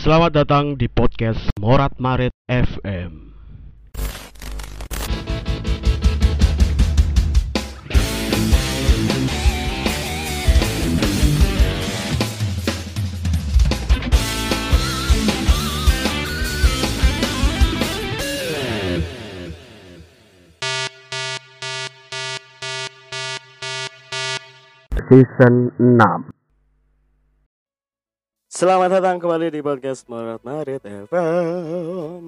Selamat datang di podcast Morat Marit FM. Season 6 Selamat datang kembali di podcast Morat Marit FM.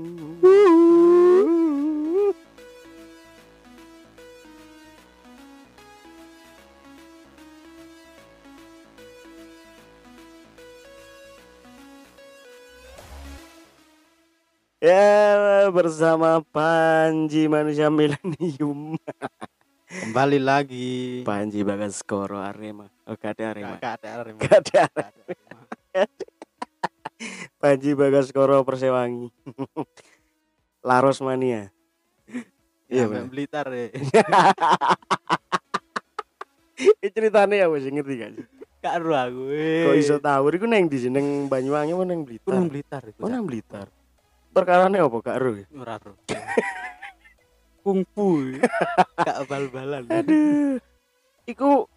Ya bersama Panji manusia milenium Kembali lagi. Panji Bagaskoro Arema Oh gak ada Arema Gak ada Arema. Gak ada Arema. Panji Bagaskoro Persewangi Laros Mania Iya, Iya, bener. Blitar ya. Ini ceritanya ya wis ngerti gak sih? Gak ero aku. Kok iso tahu iku neng di sini neng Banyuwangi apa neng Blitar? Kurang Blitar iku. Oh nang Blitar. Perkarane apa gak ero ya? Ora ero. Kungfu. Gak bal-balan. Aduh. Iku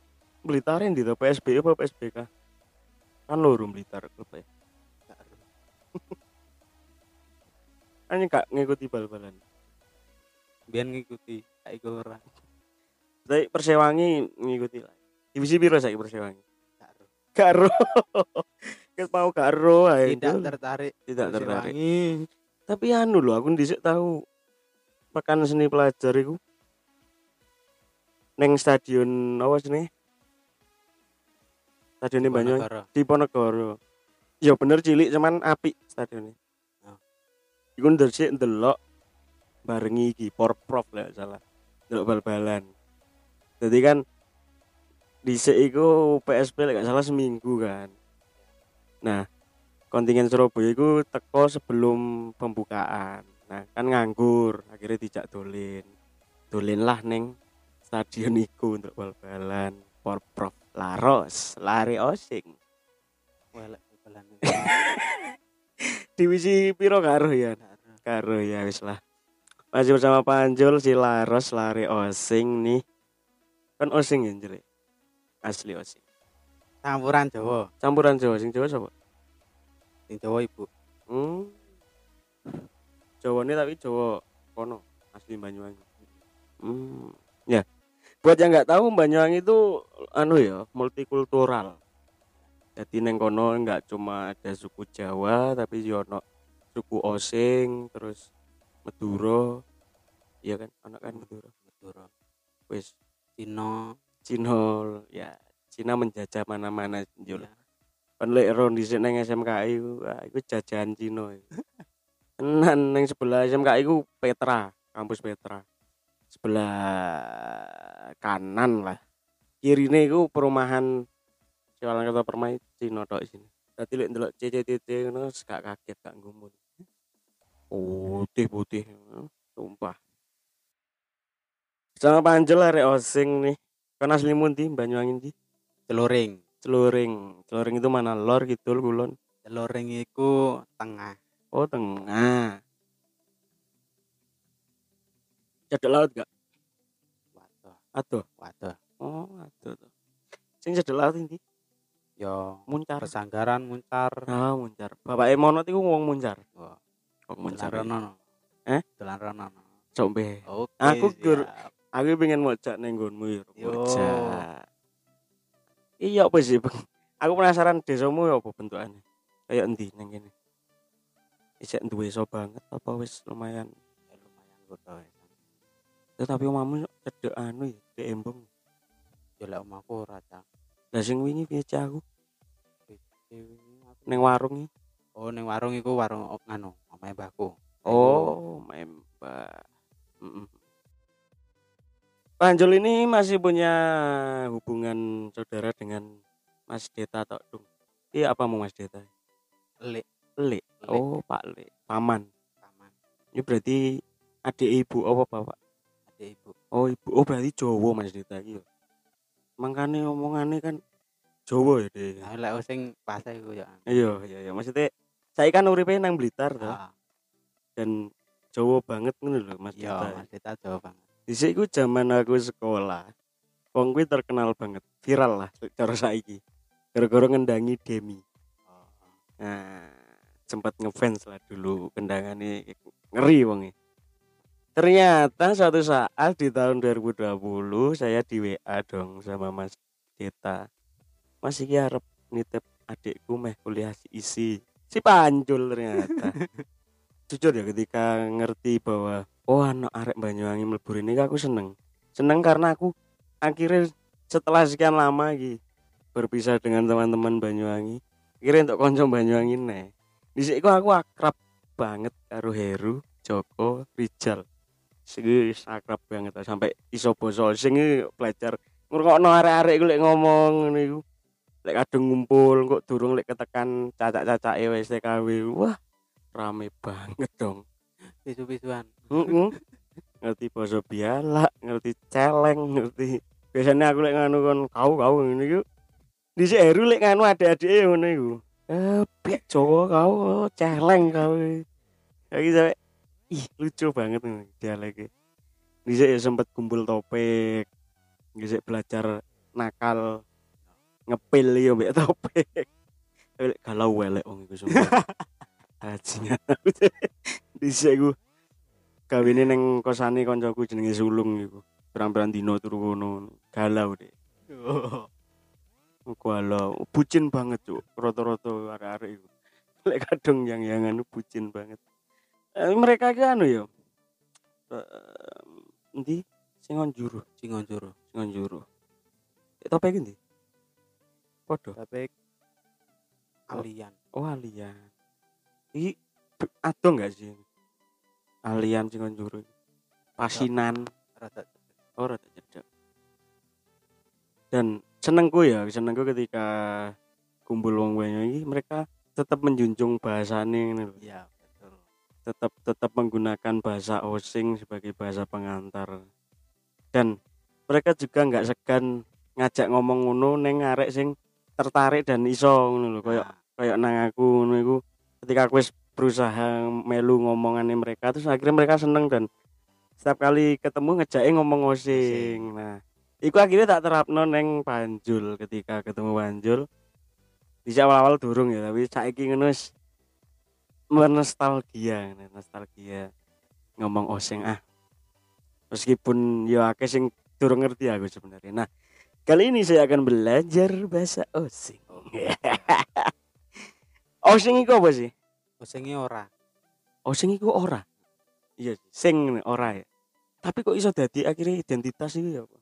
Blitar yang di PSB apa PSBK? Kan loro Blitar klub ya. Hanya gak ngikuti bal-balan. Biar ngikuti. Gak iku ora. Tapi Persewangi ngikuti lah. Divisi piro saiki Persewangi? Gak ero. Gak ero. Ket mau gak ero ae. Tidak tertarik. Tidak tertarik. Persewangi. Tapi anu lho aku dhisik tahu pekan seni pelajar iku neng stadion apa sini? Stadion Banyuwangi Diponegoro. di Ponegoro. Ya bener cilik cuman apik stadionnya. Iku ndesik ndelok barengi iki Porprov lah salah. Ndelok bal-balan. Jadi kan dhisik iku PSP lek salah seminggu kan. Nah, kontingen Surabaya iku teko sebelum pembukaan. Nah, kan nganggur, akhirnya dijak dolin. Dolin lah neng stadion iku untuk bal-balan. Porprov Laros, lari osing. Welek bal-balan. Divisi piro karo ya? Ero. Karo ya wis lah. Masih bersama Panjul si Laros lari osing nih. Kan osing ya jelek. Asli osing. Campuran Jawa. Campuran Jawa sing Jawa sapa? Sing Jawa Ibu. Hmm. Jawa ini tapi Jawa kono asli Banyuwangi. Hmm. Ya. Buat yang nggak tahu Banyuwangi itu anu ya multikultural. Jadi neng kono nggak cuma ada suku Jawa tapi juga ono suku Osing terus Madura. Iya kan, anak kan Madura. Madura. Wis Cina. Cina ya Cina menjajah mana-mana Jul. Ya. Kan lek ron dhisik nang SMKI ku, iku jajahan Cina. iku. Tenan nang sebelah SMKI ku Petra, kampus Petra. Sebelah kanan lah. Kirine iku perumahan Siwalan Kota Permai Cina tok sini. Dadi lek ndelok CCTV ngono wis gak kaget gak gumun. Putih-putih, sumpah. Sama Panjel arek osing nih. Kan asli mundi Banyuwangi ndi? Celuring. Celuring. Celuring itu mana? Lor kidul kulon. Celuring iku tengah. Oh, tengah. Cedek laut gak? Waduh. Aduh. Waduh. Oh, aduh. Sing cedek laut ini Yo. muncar. Pesanggaran muncar. Ah, muncar. Bapak Emonot iku wong muncar. Wah. Muncar. Dolan rono. Eh? Dolan rono. Combe. Oke. Aku gur-. Aku pengen mojak ning nggonmu ya. Mojak. Iya apa sih, Bang? Aku penasaran desamu ya apa bentukannya. Kayak endi ning kene? Isek duwe so banget apa wis lumayan. Ya, lumayan godo ya. Ya, tapi omamu cedek anu ya, di embong. Yo lek omahku ora cak. Lah sing wingi piye Cak, aku ning warung iki. Oh ning warung iku warung omahe mbahku. Oh. Mm-mm. Panjul ini masih punya hubungan saudara dengan Mas Deta Tok. Iya apa mau Mas Deta? Lek Lek. Oh, Pak Lek. Paman. paman Ini berarti adik ibu apa bapak? adik ibu. Oh, ibu. Oh, berarti Jawa Mas Deta iki. ya. Makane omongannya kan Jawa ya. Nah, lek sing pas iku ya. Iya, iya, iya. Maksudnya saya kan uripe nang Blitar to Ah, dan Jawa banget ngono lho Mas iya Dita. Mas Dita Jawa banget Dhisik iku zaman aku sekolah. Wong kuwi terkenal banget, viral lah cara saiki. Gara-gara ngendangi Demi. oh. Nah, sempat ngefans lah dulu kendangane ngeri wonge. Ternyata suatu saat di tahun 2020 saya di WA dong sama Mas Deta. Mas iki arep nitip adikku meh kuliah si isi. Si Pancul ternyata. Jujur ya ketika ngerti bahwa oh anak arek Banyuwangi mlebu ini aku seneng. Seneng karena aku akhirnya setelah sekian lama iki berpisah dengan teman-teman Banyuwangi kira untuk konco Banyuwangi nih di sini aku akrab banget karo Heru Joko Rijal. Sing akrab banget sampai iso basa. Sing belajar ngrungokno arek-arek lek ngomong ngene iku. Lek kadung ngumpul kok durung lek ketekan cacak-cacake wis TKW wah rame banget dong. Pisu-pisuan ngerti basa biala ngerti celeng ngerti. Biasanya aku lek nganu kon kau kau ngene iku dhisik Heru lek nganu adik-adike ngono iku. Eh pek Jawa kau oh, celeng kau lagi sampe ih lucu banget nih dialeknya. Dhisik ya sempet kumpul topik dhisik belajar nakal ngepil yo mbek topik. Lek galau welek wong iku sumpah Bajingan dhisik iku. Gawene ning kosane kancaku jenenge Sulung iku. Pirang-pirang dino turu kono. Galau deh galau. Bucin banget cuk. Rata-rata arek-arek iku. Lek kadung yang yangan bucin banget. Eh, mereka ki anu ya. Eh, endi? Sing on juru. Cingon juru. Sing on juru. Eh, topik endi? Padha tapi alian. Oh alian iki be- adong gak sih? Alian sing juru pasinan. Rada Oh, rada cedek. Dan senengku ya, senengku ketika kumpul wong banyak ini mereka tetap menjunjung bahasane ini lho. iya betul. Tetap tetap menggunakan bahasa osing sebagai bahasa pengantar. Dan mereka juga nggak segan ngajak ngomong ngono neng arek sing tertarik dan iso ngono lho. Koyo Nah, nang aku ngono iku ketika aku berusaha melu ngomongannya mereka terus akhirnya mereka seneng dan setiap kali ketemu ngejake ngomong osing. Nah iku akhirnya tak terapno neng Banjul. Ketika ketemu Banjul di awal-awal durung ya tapi saiki ngono menostalgia nostalgia ngomong osing. Ah meskipun ya akeh sing durung ngerti aku sebenarnya. Nah kali ini saya akan belajar bahasa osing osing iku apa sih? Osinge ora. Osing iku ora? Iya sih, sing ora ya. Tapi kok iso dadi akhirnya identitas itu ya apa?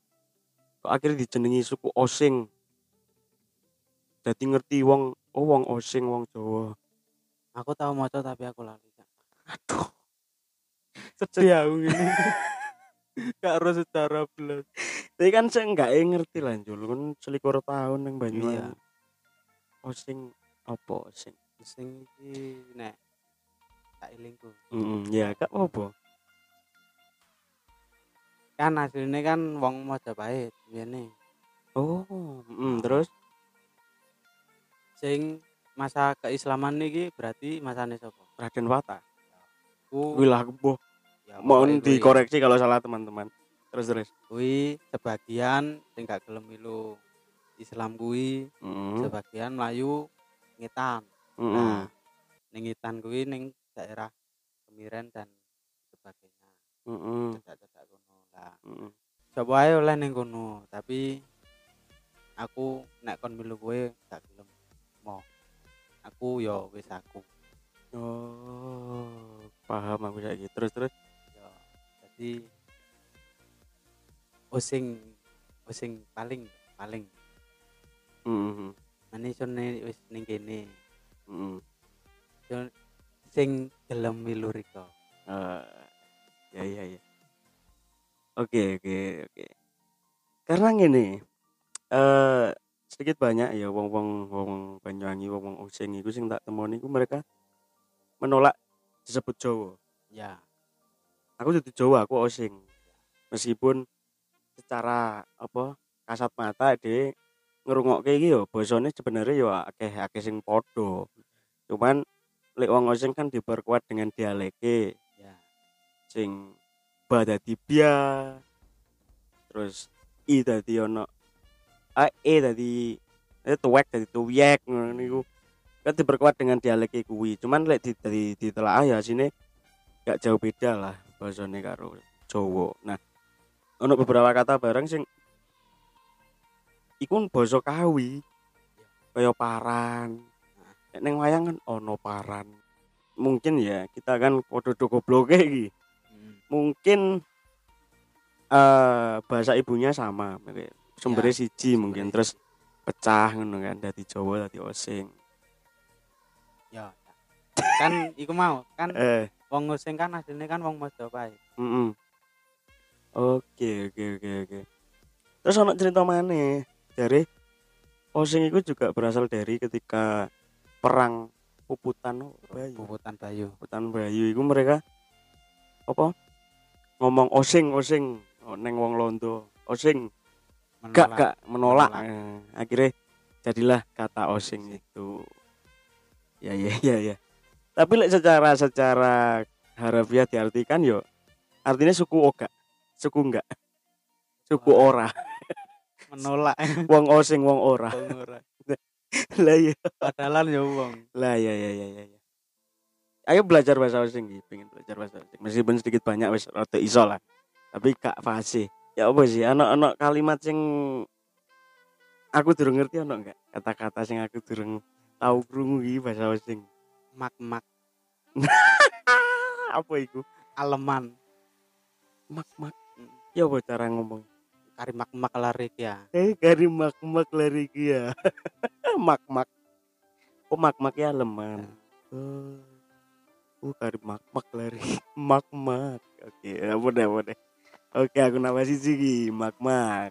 Kok akhirnya dijenengi suku osing? Dadi ngerti wong oh wong osing wong Jawa. Aku tahu maca tapi aku lali aduh. Sedih aku ini. Gak harus secara belas tapi kan saya nggak ngerti lah Jul. Kan selikur tahun yang Banyuwangi. Iya. osing apa osing sing iki nek tak ilingku mm ya kak apa kan aslinya kan wong Majapahit biyen oh mm, terus? Sing masa keislaman niki berarti masane sapa? Raden Wata. Ku wilah boh ya, mohon dikoreksi kalau salah teman-teman. Terus terus. Kuwi sebagian sing gak gelem Islam kuwi mm, sebagian Melayu ngitan mm, nah ning ngitan kuwi ning daerah Kemiren dan sebagainya. Mm, mm, cedak-cedak kono lah. Mm. coba ae oleh ning kono tapi aku nek kon milu kowe gak gelem. Mau aku yo wis aku. Oh paham aku saiki. Terus terus? Yo jadi osing osing paling paling. Mm, mane iso ne- wis ning kene mm. Yo, sing gelem milu riko Eh, ya ya ya. Oke oke oke. Karena gini eh sedikit banyak ya wong wong wong Banyuwangi wong wong Osing iku sing tak temoni iku mereka menolak disebut Jawa. Ya. Aku jadi Jawa aku Osing. Meskipun secara apa kasat mata de ngerungokke iki yo basane sebenarnya yo akeh akeh sing padha. Cuman lek wong osing kan diperkuat dengan dialeke. Ya. Sing ba dadi bia terus i dadi ono a e dadi eh tuwek dadi tuyek ngono niku kan diperkuat dengan dialek kuwi. Cuman lek di, di, ditelaah ya sini gak jauh beda lah bahasane karo Jawa. Nah ono beberapa kata bareng sing iku basa kawi. Kaya paran. Nek ning wayang kan ono paran. Mungkin ya kita kan podo gobloke iki. Hmm. mungkin eh bahasa ibunya sama sumbernya siji mungkin. sumbernya terus pecah ngono kan dari Jawa dari Osing. Ya kan iku mau kan eh. wong Osing kan aslinya kan wong Majapahit. Mm oke oke oke oke. Terus ono cerita mana dari Osing itu juga berasal dari ketika perang puputan oh, Bayu. Puputan Bayu. Puputan Bayu itu mereka apa? Ngomong osing osing. Oh, neng wong londo. Osing. Gak menolak. gak menolak, Menolak. Eh, akhirnya jadilah kata osing itu. Ya ya ya ya. Tapi lek secara secara harafiah diartikan yo artinya suku oga suku enggak suku ora menolak. Wong osing wong ora. Wong ora. lah ya Padahal ya wong. Lah ya ya ya ya, ayo belajar bahasa osing gitu pengen belajar bahasa osing. Meskipun sedikit banyak wis rada iso lah. Tapi gak fasih ya apa sih anak-anak kalimat sing aku durung ngerti ono enggak kata-kata sing aku durung tahu krungu iki bahasa osing. Mak-mak. Apa iku? Aleman. Mak mak Hmm. ya apa cara ngomong kari mak-mak lari ya. Eh kari mak mak lari ki ya. Mak mak oh mak mak ya leman. Oh. Uh kari mak mak lari mak mak oke apa deh apa deh. Oke aku nama ki mak mak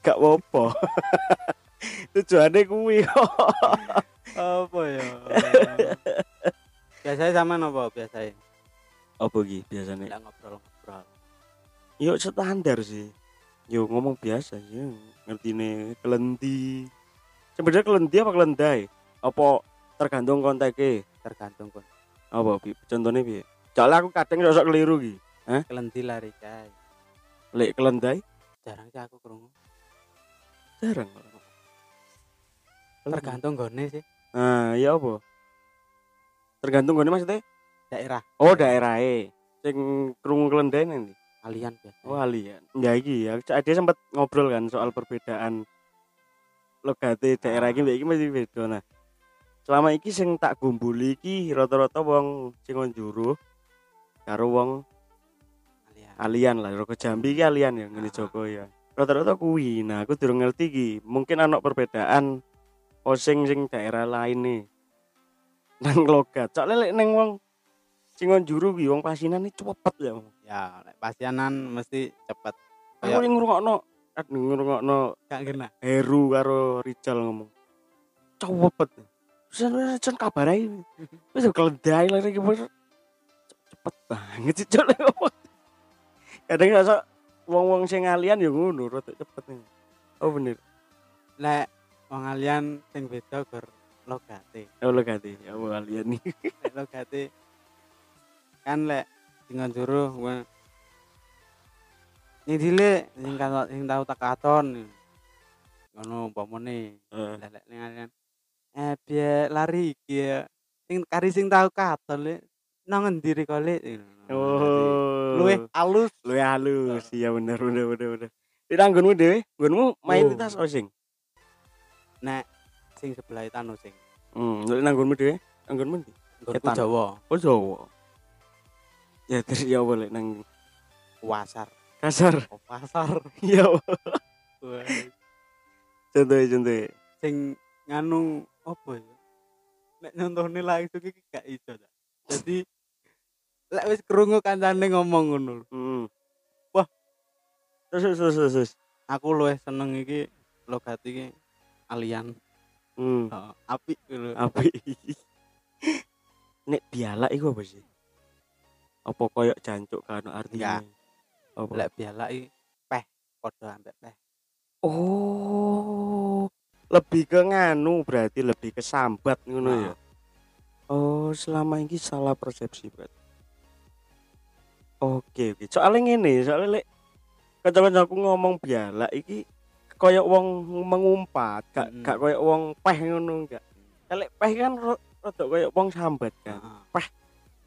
Enggak apa Tujuannya kuwi kok. apa ya biasanya sama apa biasanya Apa iki biasanya? nggak ngobrol-ngobrol Yuk standar sih. Yuk ngomong biasa sih. Ngertine kelenti. Sebenarnya kelenti apa kelendai? Apa tergantung konteknya? tergantung kon Apa bi? Contohnya bi? Soalnya aku kadang sosok keliru ki. kelenti lari cai Lek kelendai jarang sih aku kerungu jarang. tergantung gone sih Nah, iya apa? Tergantung gone maksudnya? daerah Oh, daerahnya. Sing krungu kelendai nanti. alian biasa Oh, alian. Ya iki ya, dia sempat ngobrol kan soal perbedaan logate daerah iki mbek iki mesti beda. Nah, selama iki sing tak gumbuli iki rata-rata wong sing njuru karo wong alian alian lah. Roko Jambi iki alian ya ngene Ah. Joko ya. Rata-rata kuwi. Nah, aku durung ngerti iki. Mungkin ana perbedaan osing sing daerah lain nih. Nang logat. Soalnya lek neng wong sing njuru ki wong pasinan iki cepet ya. ya lek pasianan mesti cepet Aku ning ngrungokno aduh ngrungokno gak kena Heru karo Rijal ngomong. Cepet. Sen sen kabar ae. Wis keledai lari. Cepet banget sih cok. Kadang rasa wong-wong sing ngalian ya ngono rada cepet nih. Oh bener. lek wong alian sing beda gor logate. Oh lo ganti. Ya wong ngalian nih. lek logate. Kan lek dengan juru gua ini dile sing kan sing tau tak katon. Ngono umpamane. Lek lek alian. Eh piye lari iki ya. Sing kari sing tau katon le nang endi rek le Oh. luwe alus luwe halus. Iya bener bener bener bener. Di nggonmu dhewe, nggonmu main Oh. tas osing. nek sing sebelah tanu sing Hmm, lek nang nggonmu dhewe, nggonmu ndi? nggonku. Jawa Oh Jawa. Ya terus ya boleh nang wasar kasar. oh, pasar Ya Wah, contoh contoh. sing nganu apa ya nek nyontone langsung iki gak iso ta jadi lek wis krungu kancane ngomong ngono lho. Hmm. Wah. Terus terus terus terus. aku luwih seneng iki logat iki alian Hmm. Heeh, apik lho Apa? Nek biala iku apa sih? Apa koyo jancuk kan artinya? Apa? lek bialak iki peh padha ambek peh Oh, lebih ke nganu berarti lebih ke sambat ngono ya. Oh, selama ini salah persepsi berarti. Oke, oke. Soalnya ngene, soalnya lek kanca-kancaku ngomong bialak iki koyo wong mengumpat, gak Mm-mm. gak koyo wong peh ngono enggak. Lek peh kan rada koyo wong sambat kan. heeh.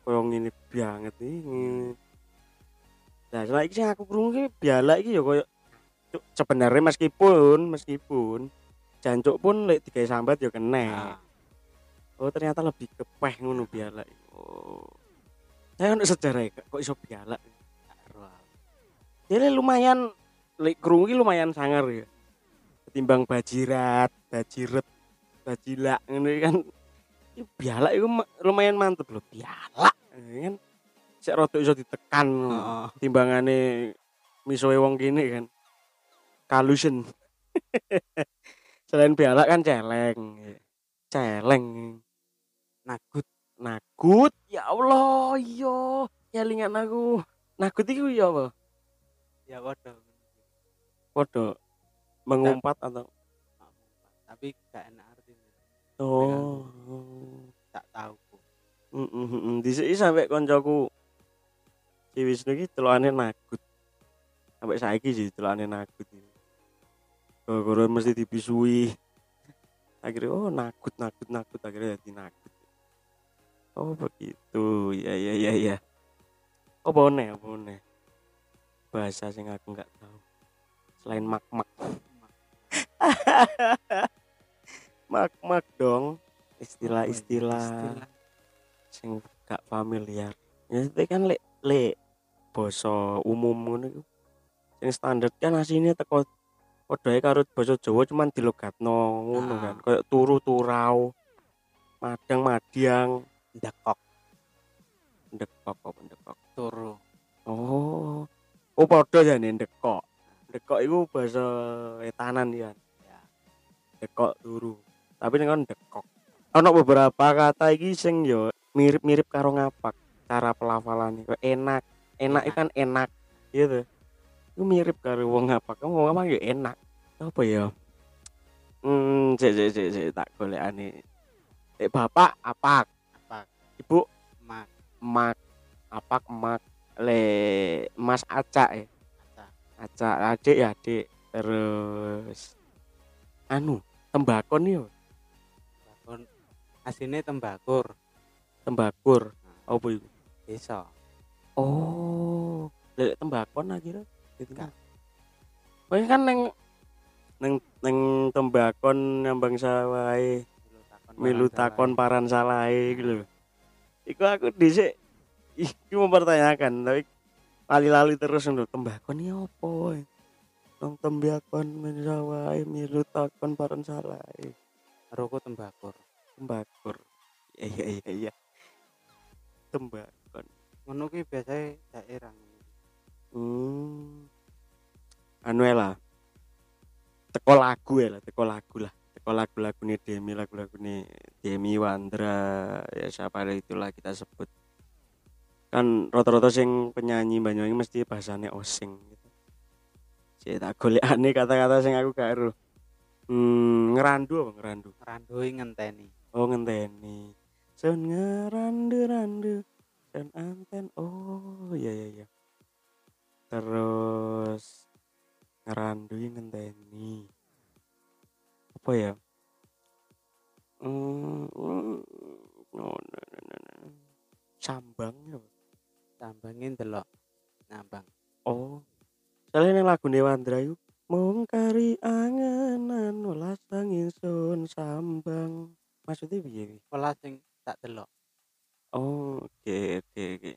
Koyo ngene banget iki. Nah, soalnya iki sing aku krungu iki bialak iki ya koyo sebenarnya meskipun meskipun jancuk pun lek digawe sambat ya kena. Oh ternyata lebih ke peh ngono bialak. Oh. Saya ono sejarah ya, kok iso aku. Jadi lumayan lek krungu iki lumayan sangar ya. Ketimbang bajirat, bajiret, bajilak ngono iki kan. Iki bialak itu ma- lumayan mantep loh, bialak. Eh, kan sik rada iso ditekan. Heeh. Timbangane misoe wong kene kan. Kalusen. Selain bialak kan celeng. Celeng. nagut Nagut, ya Allah, iya. Nyelingan aku. Nagut itu ya apa? ya padha Podo mengumpat atau tapi gak enak artinya oh. tak tahu ku Heeh, heeh. Dhisik sampe koncoku si Wisnu iki telokane nagut. Sampai saiki sih telokane nagut. Gara-gara mesti dibisui. Akhirnya oh nagut nagut nagut akhirnya jadi nagut. Oh begitu. Ya ya ya ya. Oh bone bone. Bahasa sing aku nggak tahu. Selain mak mak. mak mak dong. Istilah-istilah Istilah. sing gak familiar. Ya itu kan lek lek basa umum ngono iku. Sing standar kan asline teko padha karo basa Jawa cuman dilogatno ngono Ah. kan. Kayak turu turau. Madang madiang, ndekok ndekok apa ndekok. turu Oh. Oh padha jane ndekok. Ndekok iku basa etanan ya. ya Ndekok turu. Tapi ning kon ndekok. Ana beberapa kata iki sing yo mirip-mirip karo ngapak cara pelafalan enak. Enak itu kan enak gitu. Itu mirip karo wong ngapak. Kamu wong ngapak yo enak. Apa ya? Hmm, cek cek cek cek tak golekane. Eh bapak apak, apa ibu mak emak, apak emak, le mas acak ya. Acak adik ya adik. Terus anu, tembakon yo, bakon asine tembakur tembakur. Apa iku? desa Oh, lek tembakon akhirnya gitu kan. Oh, kan neng neng neng tembakon nyambang sawahe, milu takon paran salahe iku lho. Iku aku dhisik iki mempertanyakan tapi lali-lali terus lho tembakon iki apa woy? Nang tembakon men sawahe milu takon paran salahe. roko tembakur Tembakur. Iya iya iya iya. Tembakon. ngono ki biasanya daerah Hmm. Anu ae lah. Teko lagu ya lah, teko lagu lah. Teko lagu-lagu nih Demi, lagu-lagu nih Demi Wandra, ya siapa ada itulah kita sebut. Kan rata-rata sing penyanyi Banyuwangi mesti bahasane osing gitu. Saya tak golekane kata-kata sing aku gak ero. Hmm, ngerandu apa ngerandu? randoi ngenteni Oh ngenteni. Sun ngerandu randu dan anten. Oh iya iya iya. Terus ngerandu ngenteni. Apa ya? Hmm, mm, oh, no, no, no, no. Sambang ya. Delok nambang Oh. Soalnya yang lagu Wandra yuk. Mungkari angenan welas angin sun sambang. Maksudnya? Wi? pola sing tak delok Oh, oke oke oke.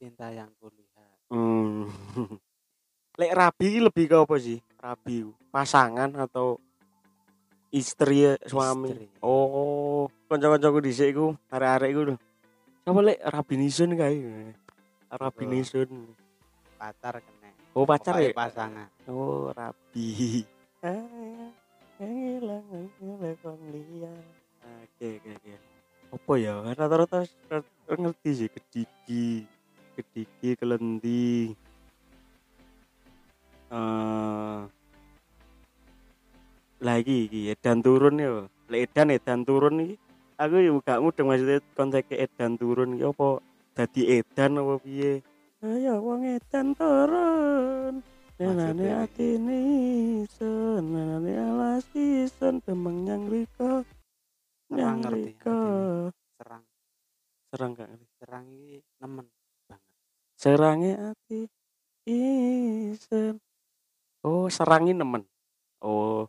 cinta yang kulihat Hmm. Lek rabi lebih ke apa sih? Rabi pasangan atau istri ya, suami. Istri. Oh, kanca-kancaku dhisik iku, arek-arek iku lho. Sapa lek rabi nisun kae? Rabi Oh. pacar kena Oh, pacar ya? Pasangan Oh, rabi. Oke, oke, oke. Apa ya? Rata-rata rata- ngerti sih kediki. Kediki Kelendi. Eh lagi iki edan turun ya. Lek edan edan turun iki aku yo gak mudeng maksudnya konsep edan turun iki apa dadi edan apa piye? Ayo wong edan turun. Nenane atine isen, nenane alas isen demeng yang riko. Yang riko. serang Serang gak ngerti. serang iki nemen banget Serange ati isen. Oh, serangi nemen. Oh.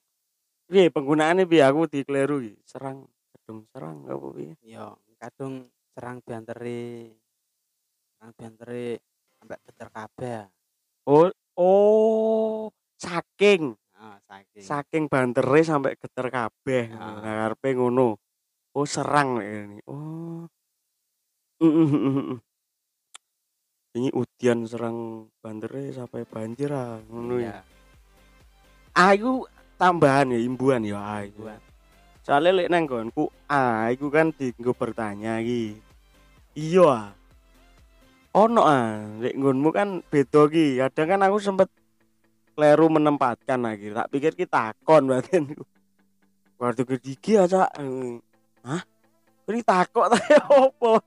Piye penggunaannya piye aku dikeliru iki? Serang, gedung serang apa piye? yo kadung serang bianteri serang bianteri sampai geter kabeh Oh, oh, saking ah saking saking bantere sampai geter kabeh. Ah. Nah, karepe ngono. Oh, serang ini. Oh. Mm, mm. Ini udian serang bantere sampai banjir ah, ngono ya. Iya, Ayu tambahan ya imbuhan ya ayu. buat Soalnya lek nang nggonku ah iku kan dienggo bertanya iki. Iya ah. Ono ah, lek nggonmu kan beda ki. Kadang kan aku sempet kleru menempatkan lagi. Tak pikir ki takon batinku. Waktu kediki ya, Cak. Hah? Ini takok ta ya opo?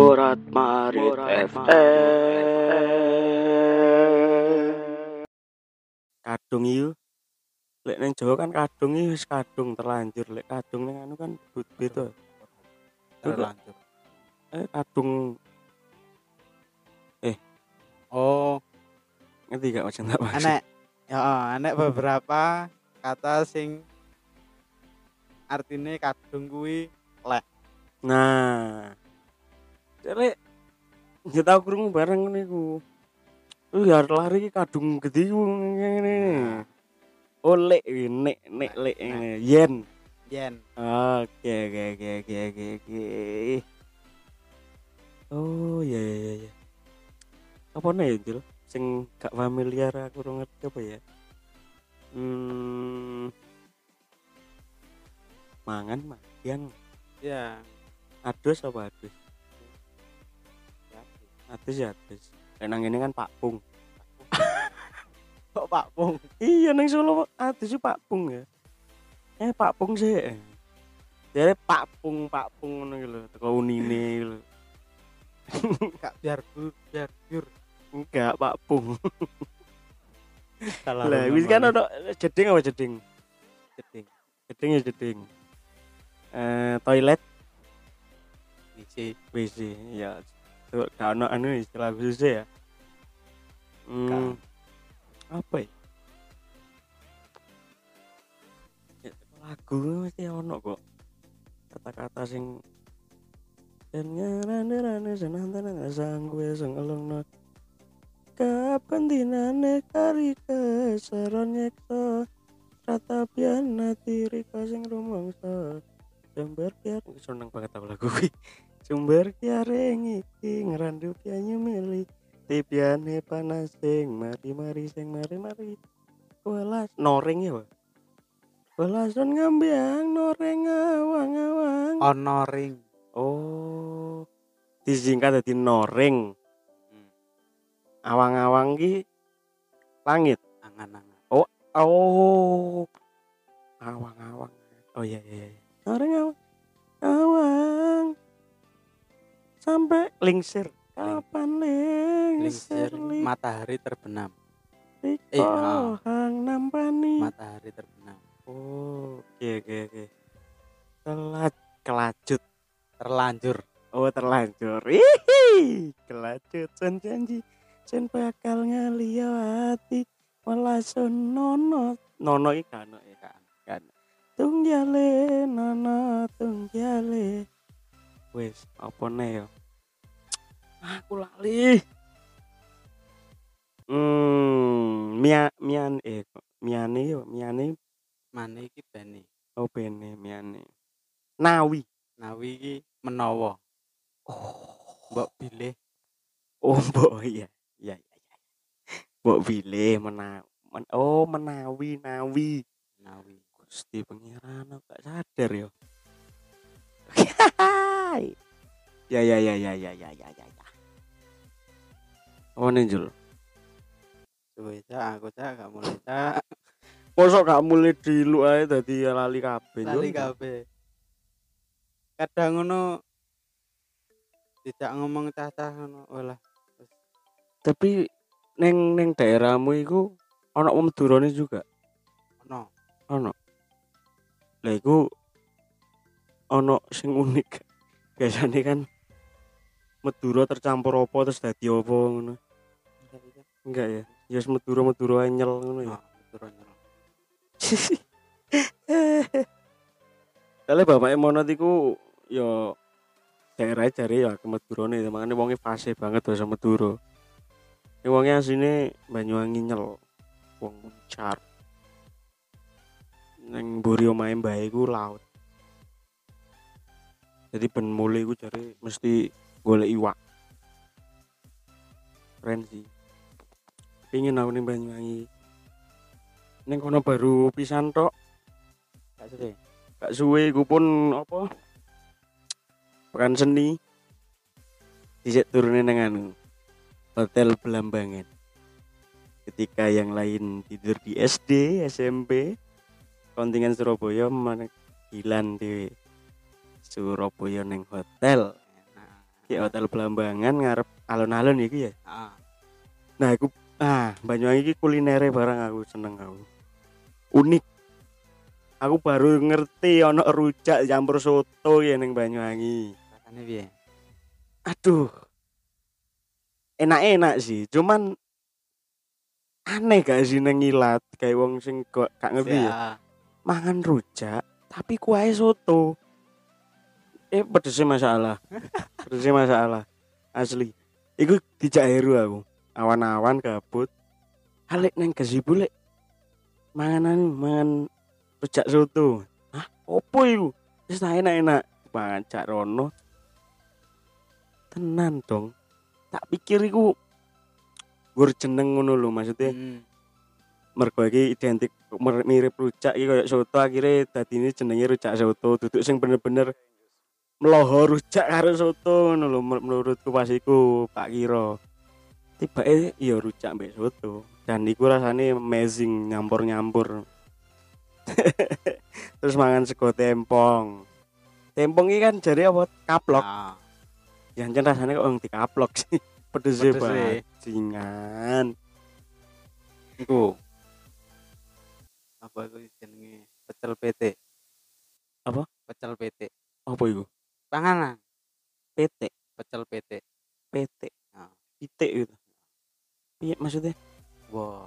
Morat Marit Kadung iyo. Lek neng Jawa kan kadung wis kadung terlanjur. Lek kadung ning anu kan beda. terlanjur Eh kadung oh ngerti gak maksud tak maksud? enek ya enek beberapa kata sing artine kadung kuwi Nah. Lek ya tau krungu bareng niku. Lu ya lari kadung gede ku. Oh lek iki, nek nek lek yen. yen Oke oke oke oke oke oke. Oh iya iya iya, iya. Apa nih Jul? Sing gak familiar aku ora ngerti apa ya? Hmm. Mangan makan. ya Adus apa adus? Adus ya. Lek nang ngene kan Pak Pung. kok Pak Pung Iya nang Solo adus Pak Pung ya. Eh Pak Pung sih. Jadi Pak Pung Pak Pung ngono lho, teko unine gak biar bu biar biur Enggak, Pak Pung. salah Lah, wis kan ono jeding apa jeding? jeding Jeding ya jeding. Eh, toilet, isi WC, ya. Tuh, gak ono anu istilah khusus ya. Hmm, apa ya? Ya, lagu mesti ono kok. Kata-kata sing dan ngarane-rane senantana sang gue sang elongno kapan dinane kari kesaron nyekso ratapian natiri sing rumangsa sumber kiar seneng banget aku lagu kuwi sumber kiaring iki ngrandu pianyu mili tipiane panas sing mari mari sing mari mari welas noring ya welasan ngambiang noreng awang awang ono ring oh disingkat jadi noreng. Hmm. awang-awang ki langit. Angan-angan. Oh awang-awang. Oh iya iya iya. noreng awang awang sampai lingsir. Kapan lingsir lingsir matahari terbenam. Liko Eh, ah. hang nampani. Matahari terbenam. Oh oke oke oke. Kelat kelajut terlanjur. Oh terlanjur. Hihi, kelajut sen janji sen bakal ngaliyo hati nono. Nono iki kan ya kan kan tunggale nono tunggale wis apa ne yo aku lali hmm mia mian eh kok miane yo miane? Mana iki bene. Oh bene miane. Nawi. Nawi iki menawa. Oh. Mbok pilih Oh, mbok iya. Iya, iya, iya. Mbok pilih mena men- oh menawi nawi. Nawi. Gusti pangeran aku gak sadar yo ya ya ya ya ya ya ya ya ya oh Jul Suwe cak aku cak gak mulai cak. Mosok gak mulai dulu ae dadi lali kabeh? Lali kabeh. Kadang ngono tidak ngomong cacah ngono olah. Tapi neng neng daerahmu iku ana wong Madurane juga. Ono. Ono. Lah iku ono sing unik. Biasanya kan Madura tercampur apa terus dadi apa ngono. Enggak ya. Ya wis Madura-Madura anyel ngono ya. Oh, betul betul. Soalnya bapaknya Monot iku ya daerah jare ya ke Madurane makanya wonge fase banget bahasa Madura. Ini wonge asline Banyuwangi nyel. Wong muncar. Neng mburi omahe mbahe iku laut. Jadi ben mulai iku jare mesti golek iwak. Keren sih. Pingin aku ning Banyuwangi. Neng kono baru pisan tok. Gak suwe. gak suwe iku pun apa? Pekan seni. Dicek turunin nang anu hotel Belambangan. Ketika yang lain tidur di SD SMP kontingen Surabaya mana hilan di Surabaya neng hotel. Di hotel Belambangan ngarep alun-alun iki ya. Ah, nah aku ah Banyuwangi kulinere barang aku seneng aku. Unik. Aku baru ngerti ono rujak campur soto ya neng Banyuwangi. Rasane piye? aduh. Enak-enak sih cuman aneh gak sih neng ilat kayak wong sing kok gak ngerti ya. Ya, mangan rujak tapi kuahnya soto. Eh pedesnya masalah. Pedesnya masalah. Asli. Iku dijak heru aku awan-awan kabut halik neng gazebo lek mangan anu mangan rujak soto. Hah? Opo iku? Wis enak-enak. Mangan cak rono. Tenan dong. Tak pikir iku gur jeneng ngono lho maksudnya. Hmm, mergo iki identik mirip rujak iki koyo soto akhirnya dadine jenenge rujak soto. Duduk sing bener-bener meloho rujak karo soto ngono lho men- menurutku pas iku Pak Kiro tiba eh iya rujak mbek soto dan iku rasane amazing nyampur-nyampur terus mangan sego tempong tempong iki kan jare apa kaplok ah, ya jan rasane kok wong dikaplok sih pedes banget bajingan iku. Apa iku jenenge? Pecel PT. Apa? Pecel PT. apa iku Panganan, PT pecel PT. PT Ah. pitik gitu iya maksudnya Wah,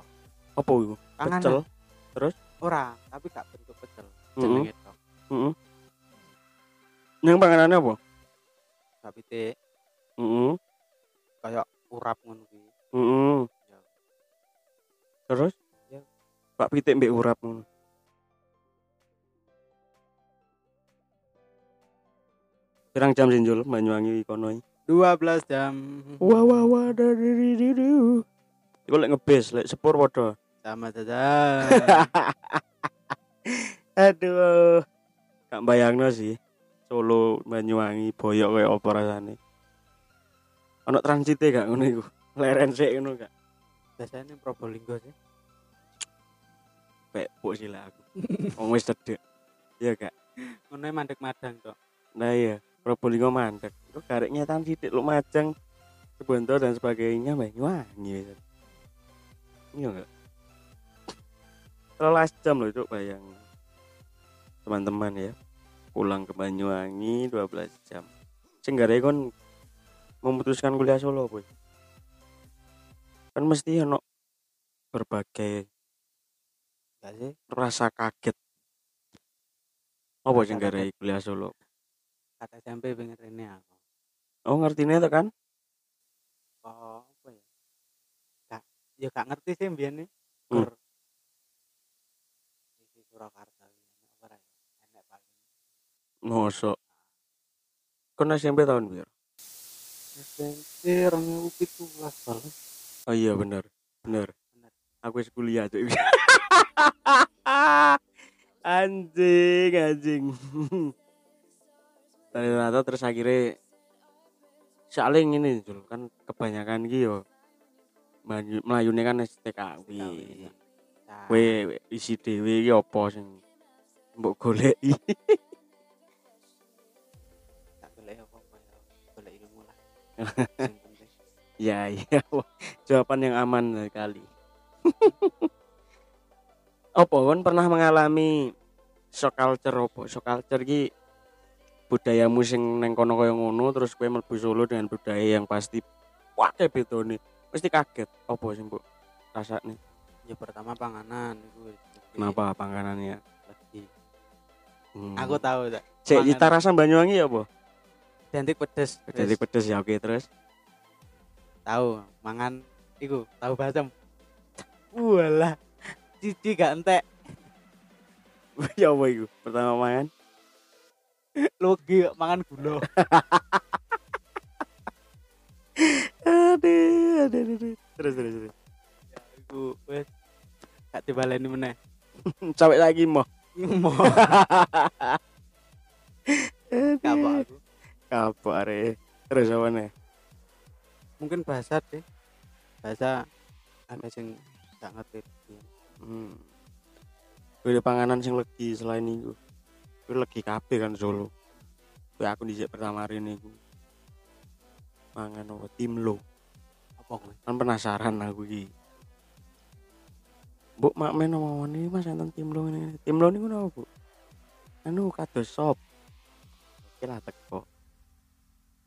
apa itu panganan. pecel Ora, tapi gak bentuk pecel. Jenenge tok. Heeh. yang panganannya apa Gak pitik, Heeh. kayak urap ngono kuwi. Heeh. Ya. terus Ya. pak pitik mbek urap ngono Pirang jam sinjul Banyuwangi kono iki? 12 jam. Wah wah wah dari didu. Iku lek ngebes, lek sepur padha. Sama saja. Aduh. Gak bayangno sih. Solo Banyuwangi boyok kayak apa rasane. Ono transite gak ngono iku? Leren sik ngono gak? Biasanya Probolinggo sih. Pek buk sila aku. Wong wis cedek. Iya gak? Ngono mandek madang tok. Nah iya, Probolinggo mandek. Kok garek nyetan sithik Lumajang, Sebondo dan sebagainya Banyuwangi. Iya enggak? Telas jam loh cuk bayang. Teman-teman ya. Pulang ke Banyuwangi 12 jam. Garek kon memutuskan kuliah Solo, boy. Kan mesti ono berbagai Gak sih? rasa kaget. Apa sing kuliah Solo? Kata SMP pengen rene aku. Oh ngertine to kan? Oh, ya? Gak, ngerti sih mbiyen nih. Hmm. Iki Surakarta ora ya? Enak paling. Mosok. Kon SMP tahun biar? SMP 2017 balas. Oh iya bener, bener. Bener. Aku wis kuliah tuh. anjing anjing ternyata terus akhirnya saling ini Jul kan kebanyakan yo melayu melayune kan STKW Nah, kowe isi dhewe iki apa sing mbok goleki? Tak golek apa-apa ya. Ilmu lah. Ya iya. Jawaban yang aman sekali. Apa kon pernah mengalami shock culture apa? Shock culture ki budayamu sing neng kono kaya ngono terus kowe mlebu Solo dengan budaya yang pasti. Wae bedone mesti kaget apa sing mbok rasane Ya pertama panganan iku. kenapa panganannya Lagi. hmm. Aku tahu tak. cek cita rasa Banyuwangi ya apa Identik pedes. jadi Wis, pedes ya oke terus tahu mangan iku tahu basem. Walah. Cici gak entek. ya apa iku pertama mangan Logi mangan gula. aduh aduh aduh, terus terus terus. Ya, iku wis. Gak dibaleni meneh. lagi mau Mau kapok aku. kapok are. Terus apa nih Mungkin bahasa deh. Bahasa ada sing gak ngerti. hmm. Gue panganan sing legi selain itu gue legi kabeh kan Solo. Gue aku dijak pertama hari ini gue mangan apa? Timlo Apa kan penasaran aku iki Bu mak men omong ini Mas enten timlo ini. Timlo niku napa, Bu? Anu kados sop. Oke lah teko.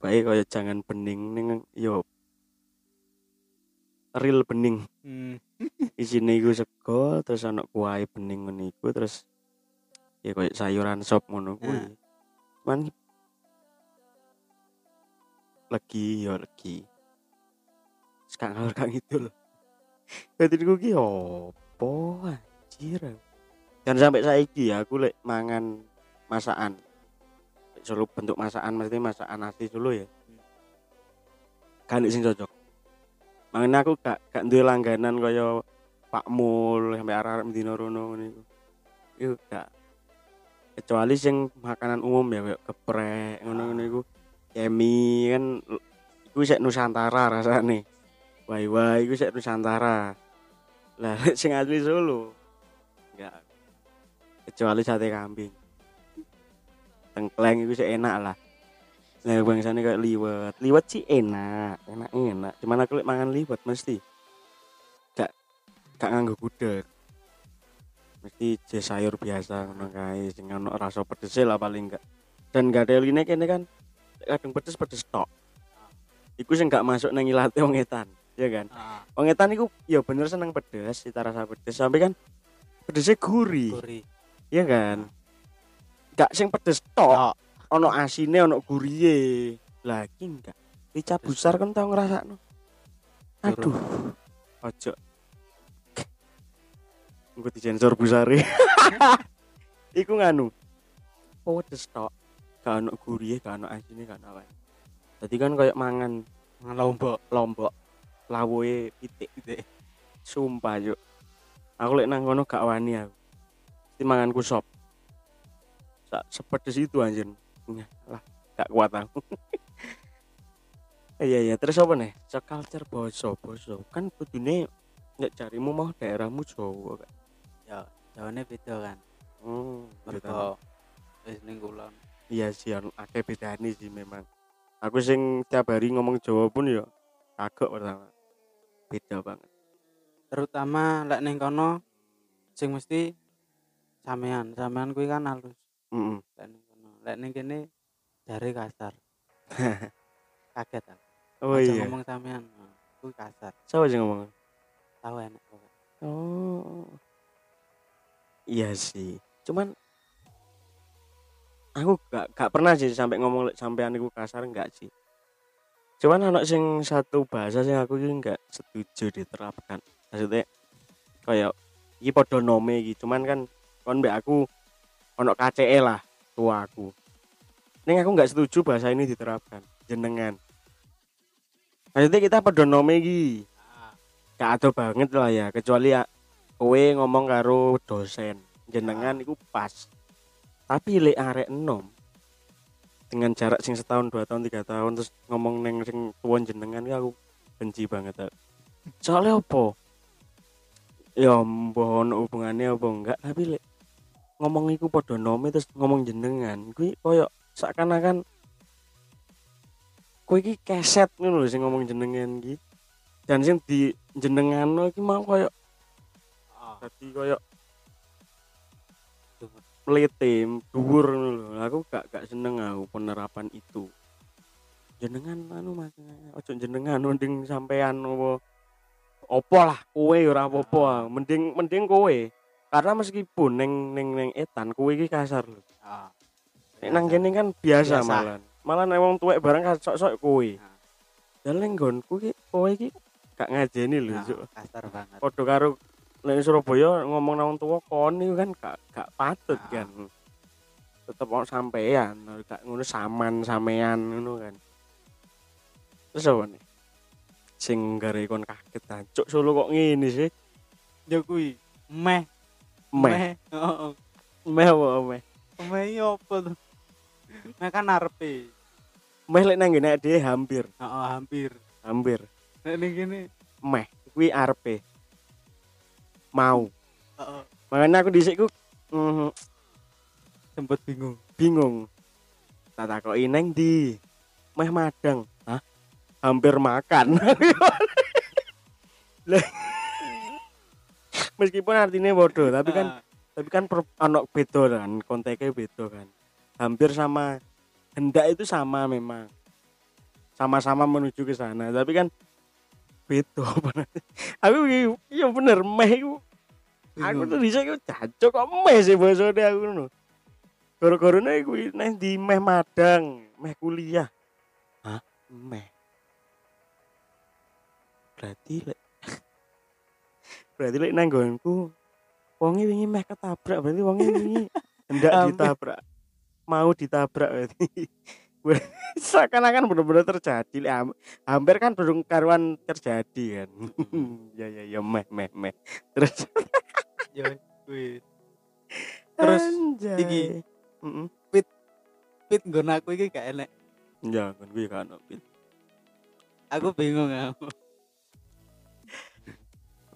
Baik kaya jangan bening ning yo real bening. Hmm. Isine iku sego terus ana kuah bening iku terus ya kaya sayuran sop ngono kuwi. Nah. Cuman legi yo legi. Sekarang ngalor kang itu loh. Gue ki opo anjir. Dan sampai saiki ya aku lek mangan masakan. Solo bentuk masakan mesti masakan asli Solo ya. Kan sing cocok. Makanya aku gak gak duwe langganan kaya Pak Mul sampai arah-arah Medina Rono ngene iku. Iku gak kecuali sing makanan umum ya kayak geprek ngono-ngono iku. Kemi kan iku sik Nusantara rasane. Wai wai iku sik Nusantara. Lah sing asli Solo enggak kecuali sate kambing. Tengkleng itu sih enak lah. Nah bangsane kayak liwet. Liwet sih enak, enak enak. Cuman aku lek mangan liwet mesti gak gak nganggo gudeg. Mesti je sayur biasa ngono kae sing rasa pedes lah paling enggak. Dan gak ada line kene kan kadang pedes pedes tok. Iku sing gak masuk nang ilate wong etan, ya kan? Ah, Wong etan iku ya bener seneng pedes, cita rasa pedes sampai kan pedesnya gurih, gurih. ya kan? Gak sing pedes tok, ono asine, ono gurihe. Lagi enggak. Rica besar kan tau ngrasakno. Aduh. Ojo. Engko disensor busare. iku nganu. Oh, pedes tok. Gak ono gurihe, gak ono asine, gak ono apa. Dadi kan kayak mangan Mangan lombok. lombok lawuhe pitik pitik sumpah yuk aku lek nang kono gak wani aku. Mesti manganku sop. Sak sepedes itu anjir. Lah gak kuat aku. Iya iya. Terus apa nih? So culture boso boso. Kan kudune nek carimu mau daerahmu Jawa kan Ya, jawane beda kan. hmm gitu. Mergo wis ning kulon. iya sih anu akeh bedane sih memang. Aku sing tiap hari ngomong Jawa pun ya kagok pertama beda banget Terutama lek ning kono sing mesti sampean. Sampean kuwi kan halus. mm Lek ning kono. Lek ning kene jare kasar. Kaget aku. oh Aja iya ngomong sampean. Nah, Kuwi kasar. siapa sih ngomong Tahu enak kok. Oh. Iya sih. Cuman aku gak gak pernah sih sampai ngomong sampean iku kasar enggak sih. Cuman anak sing satu bahasa sing aku iki enggak setuju diterapkan. Maksudnya kayak iki padha nome iki, cuman kan kon mbek aku ono KCE lah tua aku. Ning aku enggak setuju bahasa ini diterapkan. Jenengan. Maksudnya kita padha nome iki. Ah, gak ada banget lah ya kecuali ya kowe ngomong karo dosen jenengan iku pas tapi lek arek enom dengan jarak sing setahun dua tahun tiga tahun terus ngomong neng sing tuan jenengan iku aku benci banget soalnya apa? Ya mbah ono hubungannya apa enggak? Tapi lek ngomong iku padha nome terus ngomong jenengan kuwi koyo seakan-akan kowe iki keset ngono lho sing ngomong jenengan iki. Dan sing di jenengan iki mau koyo Oh, dadi koyo Dhuwur. melete dhuwur ngono lho aku gak gak seneng aku penerapan itu jenengan anu mas ojo jenengan mending sampean apa opo lah kowe ora apa-apa ah. mending mending kowe karena meskipun neng neng neng etan kowe iki kasar lho. Nek nang kene kan biasa, Biasa. malah. Malah nek wong tuwek barang kan sok-sok kowe. Nah. Dan ki kowe iki gak ngajeni lho, Nah, kasar banget Padha karo nek Surabaya ngomong nang tuwa kon iku kan gak gak patut Nah. kan. Tetep ono sampean, gak ngono saman sampean ngono kan. Terus apa nih? Sing gare kon kaget tancuk solo kok ngene sih. ya kuwi meh Meh, heeh meh apa meh? meh iya apa tuh meh kan arepe Meh lek nang ngene dhewe hampir, heeh hampir hampir. nek ning kene Meh kuwi arepe. Mau. heeh Makanya aku dhisik ku mm, sempet bingung bingung. Tak takoki neng di meh madang. Hah? Hampir makan. Meskipun artinya bodoh, tapi kan Ah, tapi kan per, ono beda kan, konteksnya beda kan. Hampir sama hendak itu sama memang. Sama-sama menuju ke sana, tapi kan nanti. Aku iya bener meh iku Aku bingung. tuh bisa aku jancuk kok meh sih bosone aku ngono. Goro-gorone kuwi nang di meh madang, meh kuliah. Hah? Meh. Berarti lek Berarti lek nang nggonku wonge wingi meh ketabrak berarti wonge wingi hendak ditabrak. Mau ditabrak berarti. Seakan-akan bener-bener terjadi ham- hampir kan belum karuan terjadi kan. ya ya ya meh meh meh. Terus ya Terus, Anjay. iki. Heeh. pit nggon aku iki gak enek Ya kan gue kan pit. aku bingung aku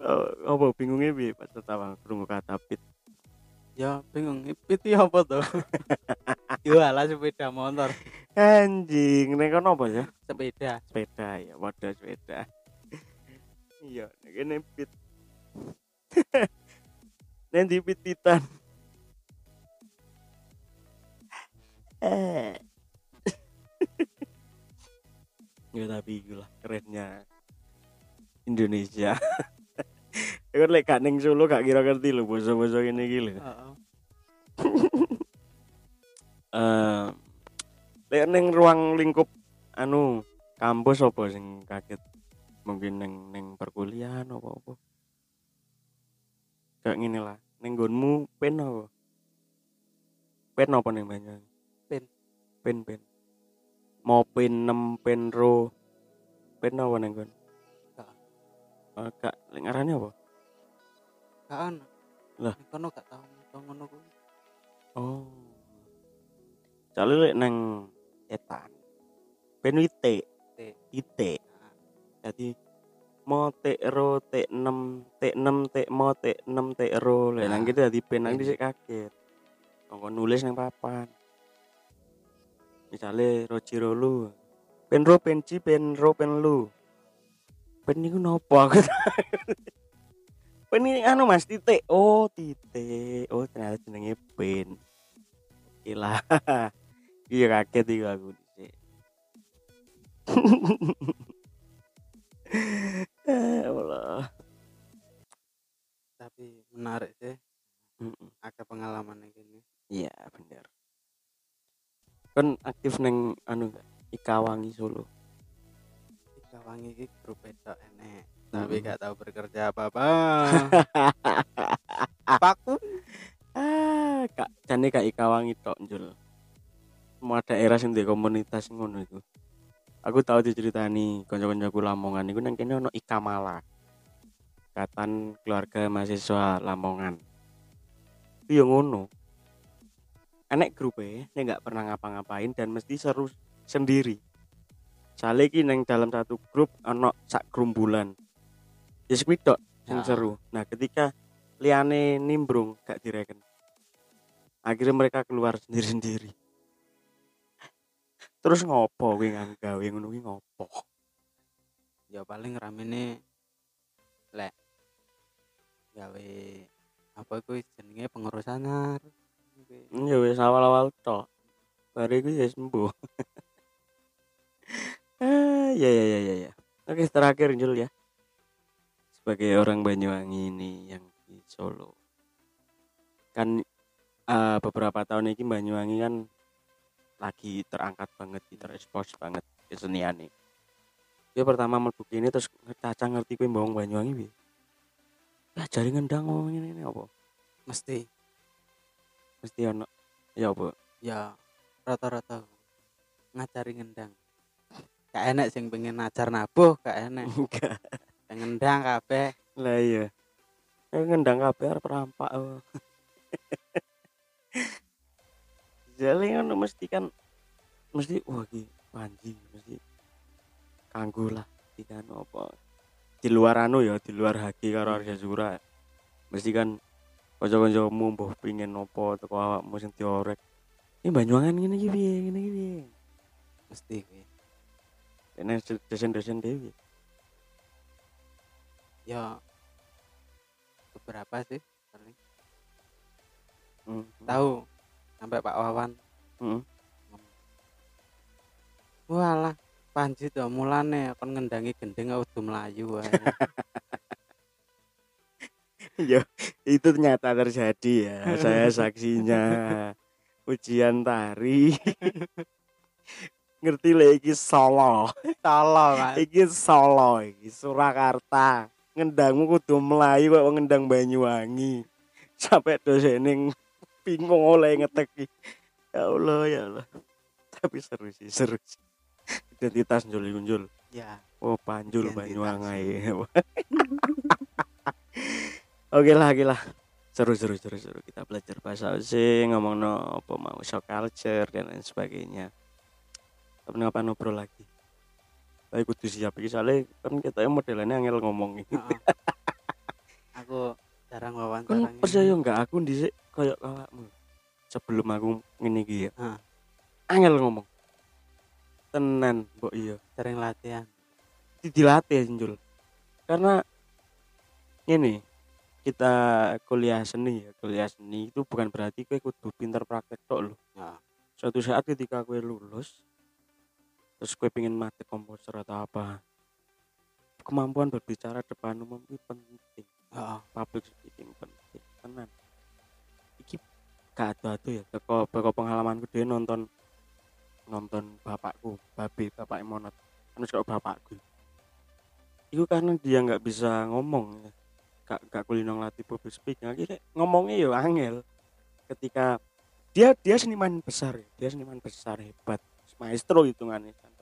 Oh, apa bingungnya bi pas tertawa krungu kata pit. Ya bingung ini pit iki apa tuh yo alah sepeda motor Anjing, nek kono apa ya? sepeda Sepeda ya, wadah sepeda. iya, kene pit. Nek di pit-pitan. Eh. ya tapi itulah kerennya Indonesia. Iku lek gak ning Solo gak kira ngerti lho basa-basa kene iki lho. Heeh. Eh, lek ning ruang lingkup anu kampus apa sing kaget mungkin neng neng perkuliahan apa apa kayak ngene lah neng gonmu pen apa pen apa neng banyak Pen. pen pen mau pen 6 pen ro pen apa neng gon. Gak lek ngarane apa? Gak ono. Lah. Kono gak tau tau ngono kuwi. Oh. Soalnya lek neng etan. Pen ite T. ite Nah, jadi mau T ro T 6 T 6 T mau T 6 T ro. Lah nang gitu dadi pen nang ini. dhisik kaget. Kok nulis nang papan. Misalnya roji rolu. Pen ro pen ci pen niku nopo aku pen ini anu mas titik. Oh titik. Oh ternyata jenenge pen. Gila iya kaget iki aku Eh, Allah. Tapi menarik sih. Mm-mm. ada pengalaman yang gini. Iya bener. Kan aktif neng anu Ikawangi Solo. Tiga wangi iki grup wedok enek tapi Mm. gak tahu bekerja apa-apa paku ah, kak jane kak Ikawangi tok njul. Semua daerah sing di komunitas ngono iku. Aku tahu diceritani kanca-kancaku Lamongan iku nang kene ono Ikamala. Ikatan Keluarga Mahasiswa Lamongan. Itu yang ngono. Enek grup e, nek nggak pernah ngapa-ngapain dan mesti seru sendiri. Soalnya iki neng dalam satu grup ono sak. Ya kuwi tok sing Ya. seru. Nah, ketika liane nimbrung gak direken. Akhirnya mereka keluar sendiri-sendiri. Terus ngopo kuwi nggawe ngono kuwi ngopo? ya paling ramene lek gawe apa iku jenenge pengurusan. Ya wis awal-awal tok. Bare iku ya sembuh. ah, ya ya ya ya ya. Oke, terakhir Jul ya. Sebagai orang Banyuwangi ini yang di Solo. Kan eh, beberapa tahun ini Banyuwangi kan lagi terangkat banget, terekspos banget kesenian nih. Dia pertama mlebu ini terus caca ngerti kuwi mbawang Banyuwangi piye. Ya jari ngendang ngomong ini, ini apa? Mesti Mesti ono ya apa? ya rata-rata ngajari ngendang. Gak enak sing pengen ngajar nabuh, gak enak. Enggak. Ngendang kabeh. Lah iya. Ngendang kabeh arep rampak. oh. Jadi kan mesti kan mesti wah iki panji mesti kanggo lah iki kan apa di luar anu ya di luar haki karo Arja Zura mesti kan kanca-kancamu mbah pingin apa teko awakmu sing diorek ini Banyuwangan ngene iki piye ngene iki piye Mesti kuwi. Ini dosen-dosen dewi Ya beberapa sih paling. hmm. Tahu sampai Pak Wawan Hmm. Walah, Panji to mulane kon ngendangi gendeng mlayu wae. Ya, itu ternyata terjadi ya. Saya saksinya. Ujian tari. Ngerti lah iki Solo. Tolong, Mas. Iki Solo iki Surakarta. Ngendangmu kudu melayu kok ngendang Banyuwangi. Sampai dosen bingung oleh ngeteki. Ya Allah, ya Allah. Tapi seru sih, seru sih. Identitas njul njul. Ya, Oh, Panjul. Banyuwangi. Oke lah, oke lah. Seru, seru, seru, seru. Kita belajar bahasa Osing, ngomong no apa mau culture dan lain sebagainya. Tapi ngapa ngobrol lagi? Tapi kudu siap iki soalnya kan kita modelannya angel ngomong iki. heeh. Aku jarang wawancara. Kan percaya enggak aku dhisik koyo awakmu. Sebelum aku ngene iki ya. Heeh. Angel ngomong. Tenan, mbok iya. sering latihan. di- dilatih Jul. Karena ini kita kuliah seni ya, kuliah seni itu bukan berarti kue kudu pinter praktek tok loh. Ya. Suatu saat ketika kue lulus terus kue pengen mati komposer atau apa? Kemampuan berbicara depan umum itu penting. Heeh. public speaking penting. Tenan. Iki gak ada ya teko teko pengalamanku dia nonton nonton bapakku babe bapak monot. Kan kalau bapakku. Itu karena dia nggak bisa ngomong ya. gak gak kulino ngelatih public speaking. Akhirnya ngomongnya ya angel. Ketika dia dia seniman besar ya dia seniman besar hebat maestro hitungannya kan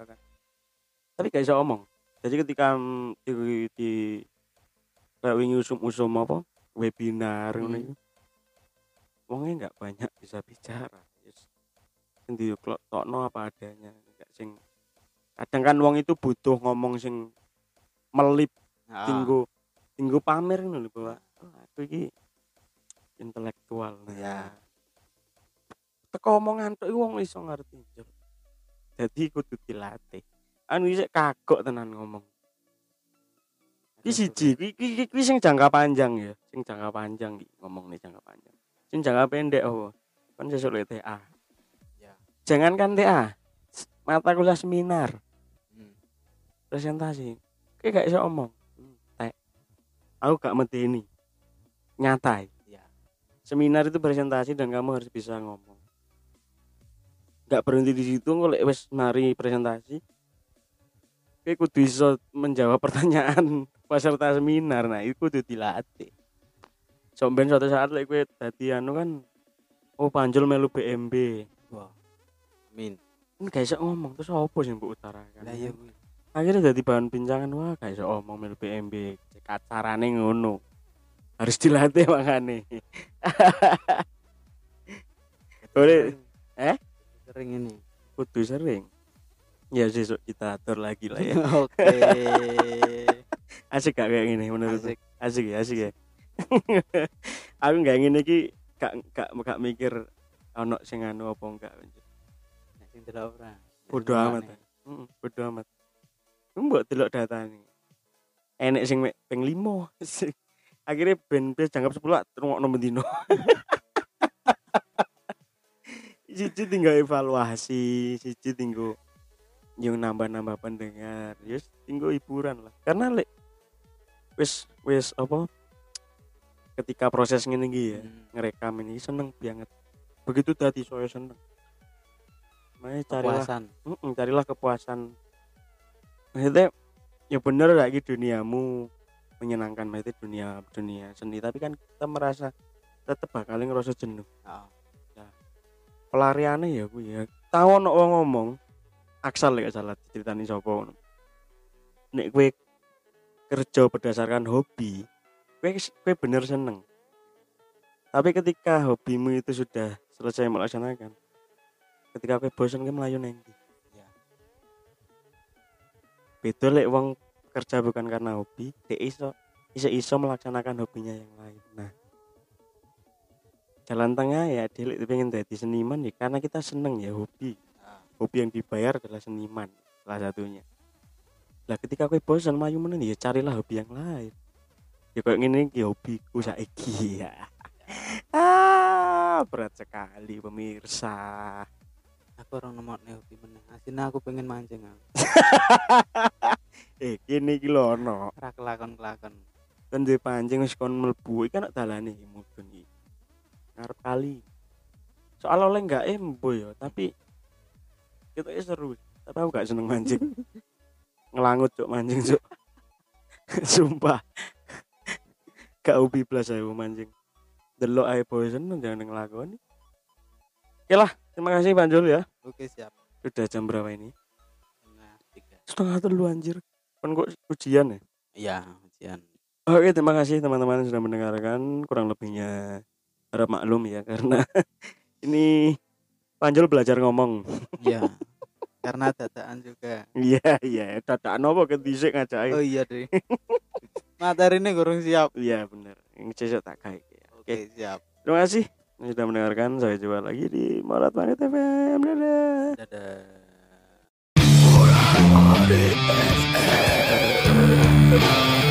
tapi gak bisa ngomong jadi ketika mm, di, di kayak wingi usum-usum apa webinar Hmm. iku wongnya nggak banyak bisa bicara yes. sing tokno apa adanya nggak sing kadang kan wong itu butuh ngomong sing melip Heeh. tinggu tinggu pamer ngono lho bahwa "Oh, aku iki intelektual Ya. teko omongan tok wong iso ngerti. Dadi kudu dilatih anu isih kagok tenan ngomong Iki siji, iki iki sing jangka panjang ya, sing jangka panjang iki ngomong nih jangka panjang. Sing jangka pendek oh. Kan sesuk TA. Ya. Jangan kan TA. Mata kuliah seminar, Hmm. presentasi. Kayak gak iso omong. Hmm, Tek. Aku gak medeni. Nyatai. Ya. Seminar itu presentasi dan kamu harus bisa ngomong. Gak berhenti di situ kalau wes mari presentasi. Kayak kudu iso menjawab pertanyaan peserta seminar. Nah, itu kudu dilatih. Somben suatu saat lek kowe dadi anu kan oh panjul melu BMB. Wah. Amin. Kan gak iso ngomong terus apa sih mbok utarakan? Lah iya kuwi. akhirnya jadi bahan bincangan wah kayak so omong mil PMB cek carane ngono harus dilatih makane boleh Eh? ini kudu sering. Ya besok kita atur lagi lah ya. Oke. Asik gak kayak gini menurut asik. Asik ya asik ya. Aku nggak ingin iki gak gak gak mikir ono sing anu apa enggak. Sing delok ora. Bodo amat. Heeh, bodo amat. Mbok delok datane enek sing ping 5 akhirnya ben ben jangkap 10 rungokno bendino siji tinggal evaluasi siji tinggal yang nambah-nambah pendengar yes tinggal hiburan lah. Karena lek wis wis apa ketika proses ngene iki ya Hmm. ngerekam ini seneng banget. Begitu tadi saya seneng. Makanya carilah kepuasan. Mm-mm, carilah kepuasan. Maksudnya ya bener lagi duniamu menyenangkan maksudnya dunia dunia seni. Tapi kan kita merasa tetep bakal ngerasa jenuh. Oh. Pelariannya ya gue ya. Tahu ono wong ngomong aksal ya salah diceritani sapa ngono. Nek gue kerja berdasarkan hobi gue gue bener seneng. Tapi ketika hobimu itu sudah selesai melaksanakan ketika gue bosan gue melayu nengki Ya. beda lek wong kerja bukan karena hobi dia iso iso iso melaksanakan hobinya yang lain. Nah jalan tengah ya dia lek pengen jadi seniman ya karena kita seneng ya hobi. Ah. hobi yang dibayar adalah seniman salah satunya. Lah ketika gue bosan mayu menen ya carilah hobi yang lain. Ya kayak gini ki hobiku saiki ya. Ah berat sekali pemirsa. Aku orang nomor nih hobi meneh. Aslinya aku pengen mancing aku. Eh lho ono. Ora kelakon kelakon kan duwe pancing wis kon mlebu iki kan dalane mudun ngarep kali. Soal oleh enggak embo ya tapi kita seru. Tapi aku gak seneng mancing. Ngelangut cuk mancing cuk. Sumpah. Gak ubi plus aku mancing. Delok ae bosen jangan ngelakoni. Oke lah terima kasih Panjul ya. Oke siap. Udah jam berapa ini? Nah tiga. Setengah telu anjir. Kan kok ujian ya? Iya ujian. Oke, terima kasih teman-teman sudah mendengarkan. Kurang lebihnya harap maklum ya karena ini Panjul belajar ngomong. iya karena dadaan juga Iya, iya, dadakan apa ketisik ngajak. oh iya deh materi ini kurang siap Iya, bener. Yang cecok tak kayak. oke siap Terima kasih sudah mendengarkan. Sampai jumpa lagi di Marat Marit FM. Dadah. dadah